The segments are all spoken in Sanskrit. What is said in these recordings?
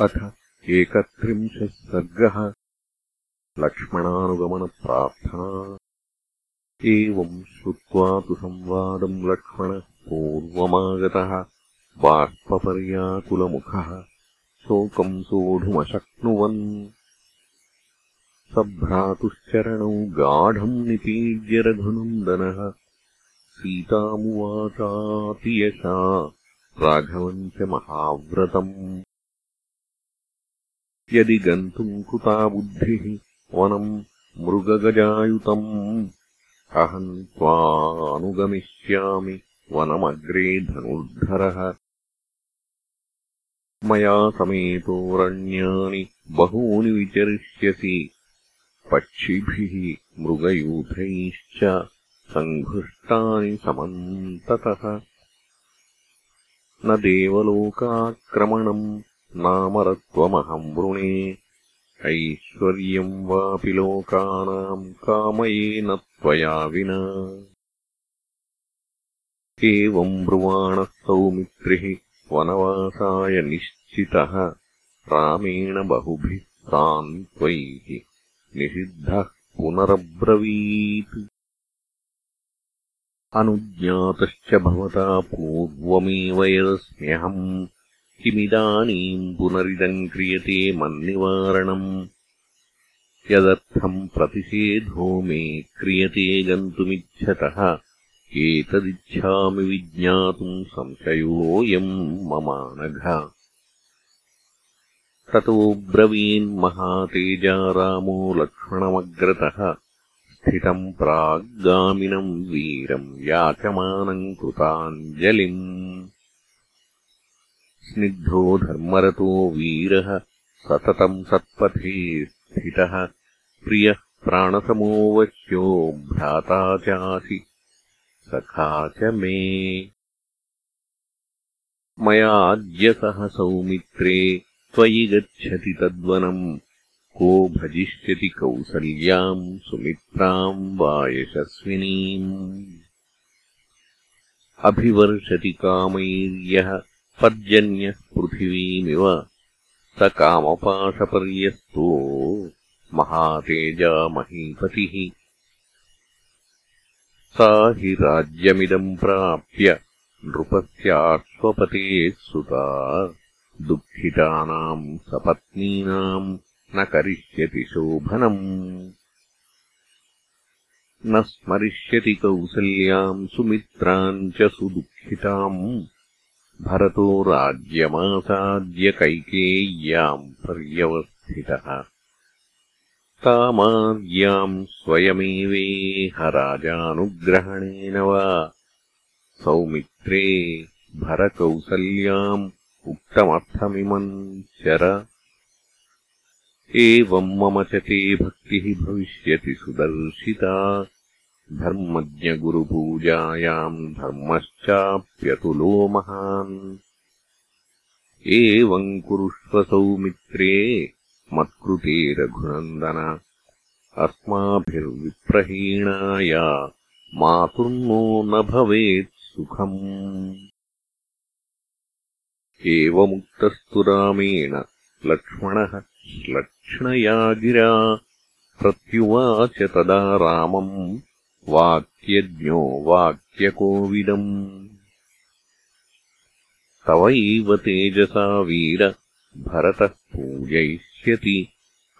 अथ एकत्रिंशः सर्गः लक्ष्मणानुगमनप्रार्थना। एवम् श्रुत्वा तु संवादम् लक्ष्मणः पूर्वमागतः बाष्पर्याकुलमुखः शोकम् सोढुमशक्नुवन्। सभ्रातुश्चरणौ गाढम् निपीड्य रघुनन्दनः सीतामुवाचातियशा राघवम् च महाव्रतम् यदि गन्तुम् कृता बुद्धिः वनम् मृगगजायुतम्। अहम् त्वानुगमिष्यामि वनमग्रे धनुर्धरः। मया समेतोरण्यानि बहूनि विचरिष्यसि। पक्षिभिः मृगयूथैश्च सङ्घृष्टानि समन्ततः। न देवलोकाक्रमणम् नामरत्वमहम् वृणे। ऐश्वर्यम् वापि लोकानाम् कामयेन त्वया विना। एवम् ब्रुवाणः सौमित्रिः वनवासाय निश्चितः। रामेण बहुभिः सान्त्वैः निषिद्धः पुनरब्रवीत्। अनुज्ञातश्च भवता पूर्वमेव यदस्म्यहम् किमिदानीम् पुनरिदम् क्रियते मन्निवारणम्। यदर्थम् प्रतिषेधो मे क्रियते गन्तुमिच्छतः एतदिच्छामि विज्ञातुम् संशयोऽयम् ममानघ। ततो ब्रवीन्महातेजा रामो लक्ष्मणमग्रतः। स्थितम् प्राग्गामिनम् वीरम् याचमानम् कृताञ्जलिम् स्निग्धो धर्मरतो वीरः सततम् सत्पथे स्थितः। प्रियः प्राणसमो वश्यो भ्राता चासि। सखा च मे। मयाद्य सह सौमित्रे त्वयि गच्छति तद्वनम् को भजिष्यति कौसल्याम् सुमित्राम् वा यशस्विनीम् अभिवर्षति कामैर्यः पर्जन्यः पृथिवीमिव स कामपाशपर्यस्तो महातेजा महीपतिः सा हि राज्यमिदम् प्राप्य नृपस्याश्वपतेः सुता। दुःखितानाम् सपत्नीनाम् न करिष्यति शोभनम्। न स्मरिष्यति कौसल्याम् सुमित्राम् च सुदुःखिताम् भरतो राज्यमासाद्य कैकेय्याम् पर्यवस्थितः। तामार्याम् स्वयमेवेह राजानुग्रहणेन वा सौमित्रे भरकौसल्याम् उक्तमर्थमिमम् चर। एवम् मम च ते भक्तिः भविष्यति सुदर्शिता धर्मज्ञगुरुपूजायाम् धर्मश्चाप्यतुलो महान्। एवम् कुरुष्व सौमित्रे मत्कृते रघुनन्दन। अस्माभिर्विप्रहीणाया मातुर्नो न भवेत् सुखम्। एवमुक्तस्तु रामेण लक्ष्मणः श्लक्ष्णया गिरा प्रत्युवाच तदा रामम् वाक्यज्ञो वाक्यकोविदम्। तवैव तेजसा वीर भरतः पूजयिष्यति।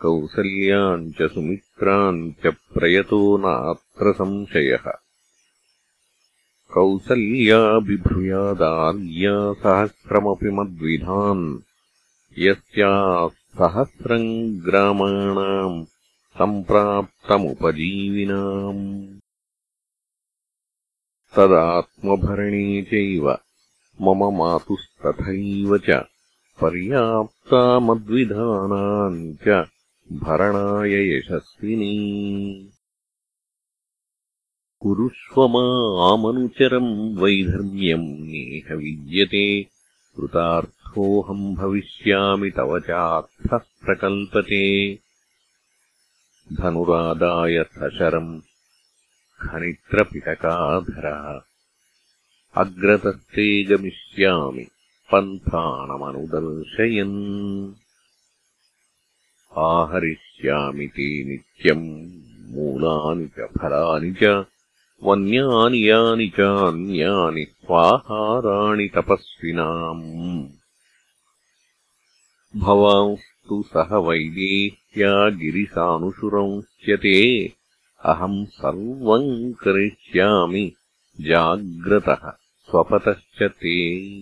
कौसल्याम् च सुमित्राम् च प्रयतो नात्र संशयः। कौसल्या बिभूयादार्या सहस्रमपि मद्विधान्। यस्याः सहस्रम् ग्रामाणाम् सम्प्राप्तमुपजीविनाम् तदात्मभरणे चैव। मम मातुस्तथैव च। पर्याप्ता मद्विधानाम् च। भरणाय यशस्विनी। कुरुष्व मामनुचरम् वैधर्म्यम् नेह विद्यते। कृतार्थोऽहम् भविष्यामि तव चार्थः प्रकल्पते। धनुरादाय सशरम् खनित्रपिटकाधरः। अग्रतस्ते गमिष्यामि पन्थाणमनुदर्शयन् आहरिष्यामि ते नित्यम् मूलानि च फलानि च वन्यानि यानि चान्यानि स्वाहाराणि तपस्विनाम्। भवांस्तु सह वैदेह्या गिरिसानुसुरंस्यते अहम् सर्वम् करिष्यामि। जाग्रतः स्वपतश्च ते।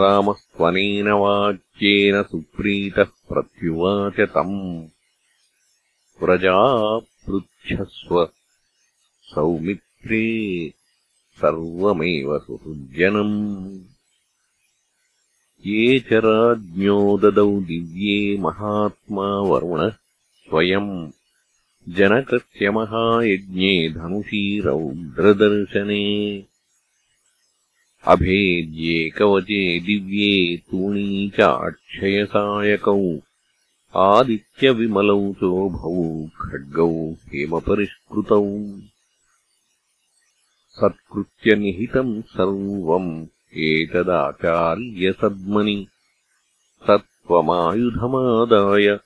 रामस्त्वनेन वाक्येन सुप्रीतः प्रत्युवाच तम् व्रजा पृच्छस्व सौमित्रे सर्वमेव सुहृज्जनम् ये च राज्ञो ददौ दिव्ये महात्मा वरुणः स्वयम् जनकस्य महायज्ञे धनुषी रौद्रदर्शने अभेद्येकवचे दिव्ये तूणी च अक्षयसायकौ आदित्यविमलौ चोभौ खड्गौ हेमपरिष्कृतौ। सत्कृत्यनिहितम् सर्वम् एतदाचार्यसद्मनि। तत्त्वमायुधमादाय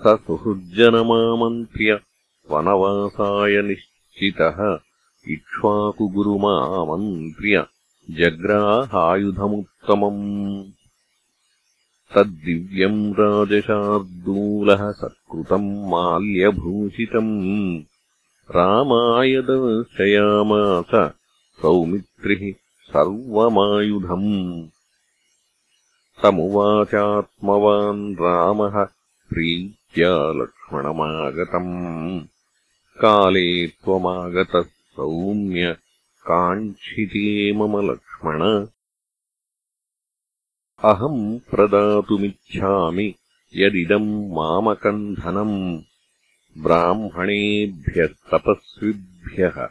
स सुहृज्जनमामन्त्र्य वनवासाय निश्चितः इक्ष्वाकुगुरुमामन्त्र्य जग्राहायुधमुत्तमम्। तद्दिव्यम् राजशार्दूलः सत्कृतम् माल्यभूषितम्। रामाय दर्शयामास सौमित्रिः सर्वमायुधम् तमुवाचात्मवान् रामः प्रीत्या लक्ष्मणमागतम्। काले त्वमागतः सौम्य काङ्क्षिते मम लक्ष्मण। अहम् प्रदातुमिच्छामि यदिदम् मामकम् धनम् ब्राह्मणेभ्यस्तपस्विभ्यः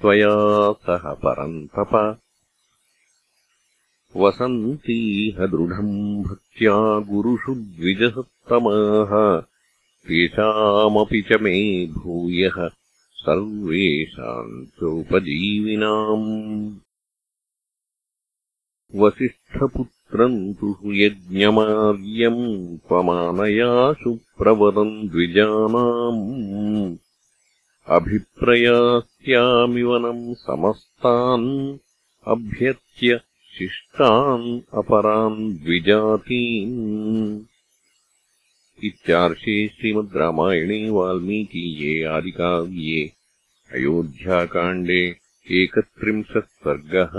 त्वया सह परन्तप वसन्तीह दृढम् भक्त्या गुरुषु द्विजसत्तमाः। तेषामपि च मे भूयः सर्वेषाम् चोपजीविनाम् वसिष्ठपुत्रम् तु यज्ञमार्यम् त्वमानयाशु प्रवदम् द्विजानाम्। अभिप्रयास्यामिवनम् समस्तान् अभ्यर्च्य शिष्टान् अपरान् द्विजातीन् इत्यार्षे श्रीमद् रामायणे वाल्मीकीये आदिकाव्ये अयोध्याकाण्डे एकत्रिंशत् सर्गः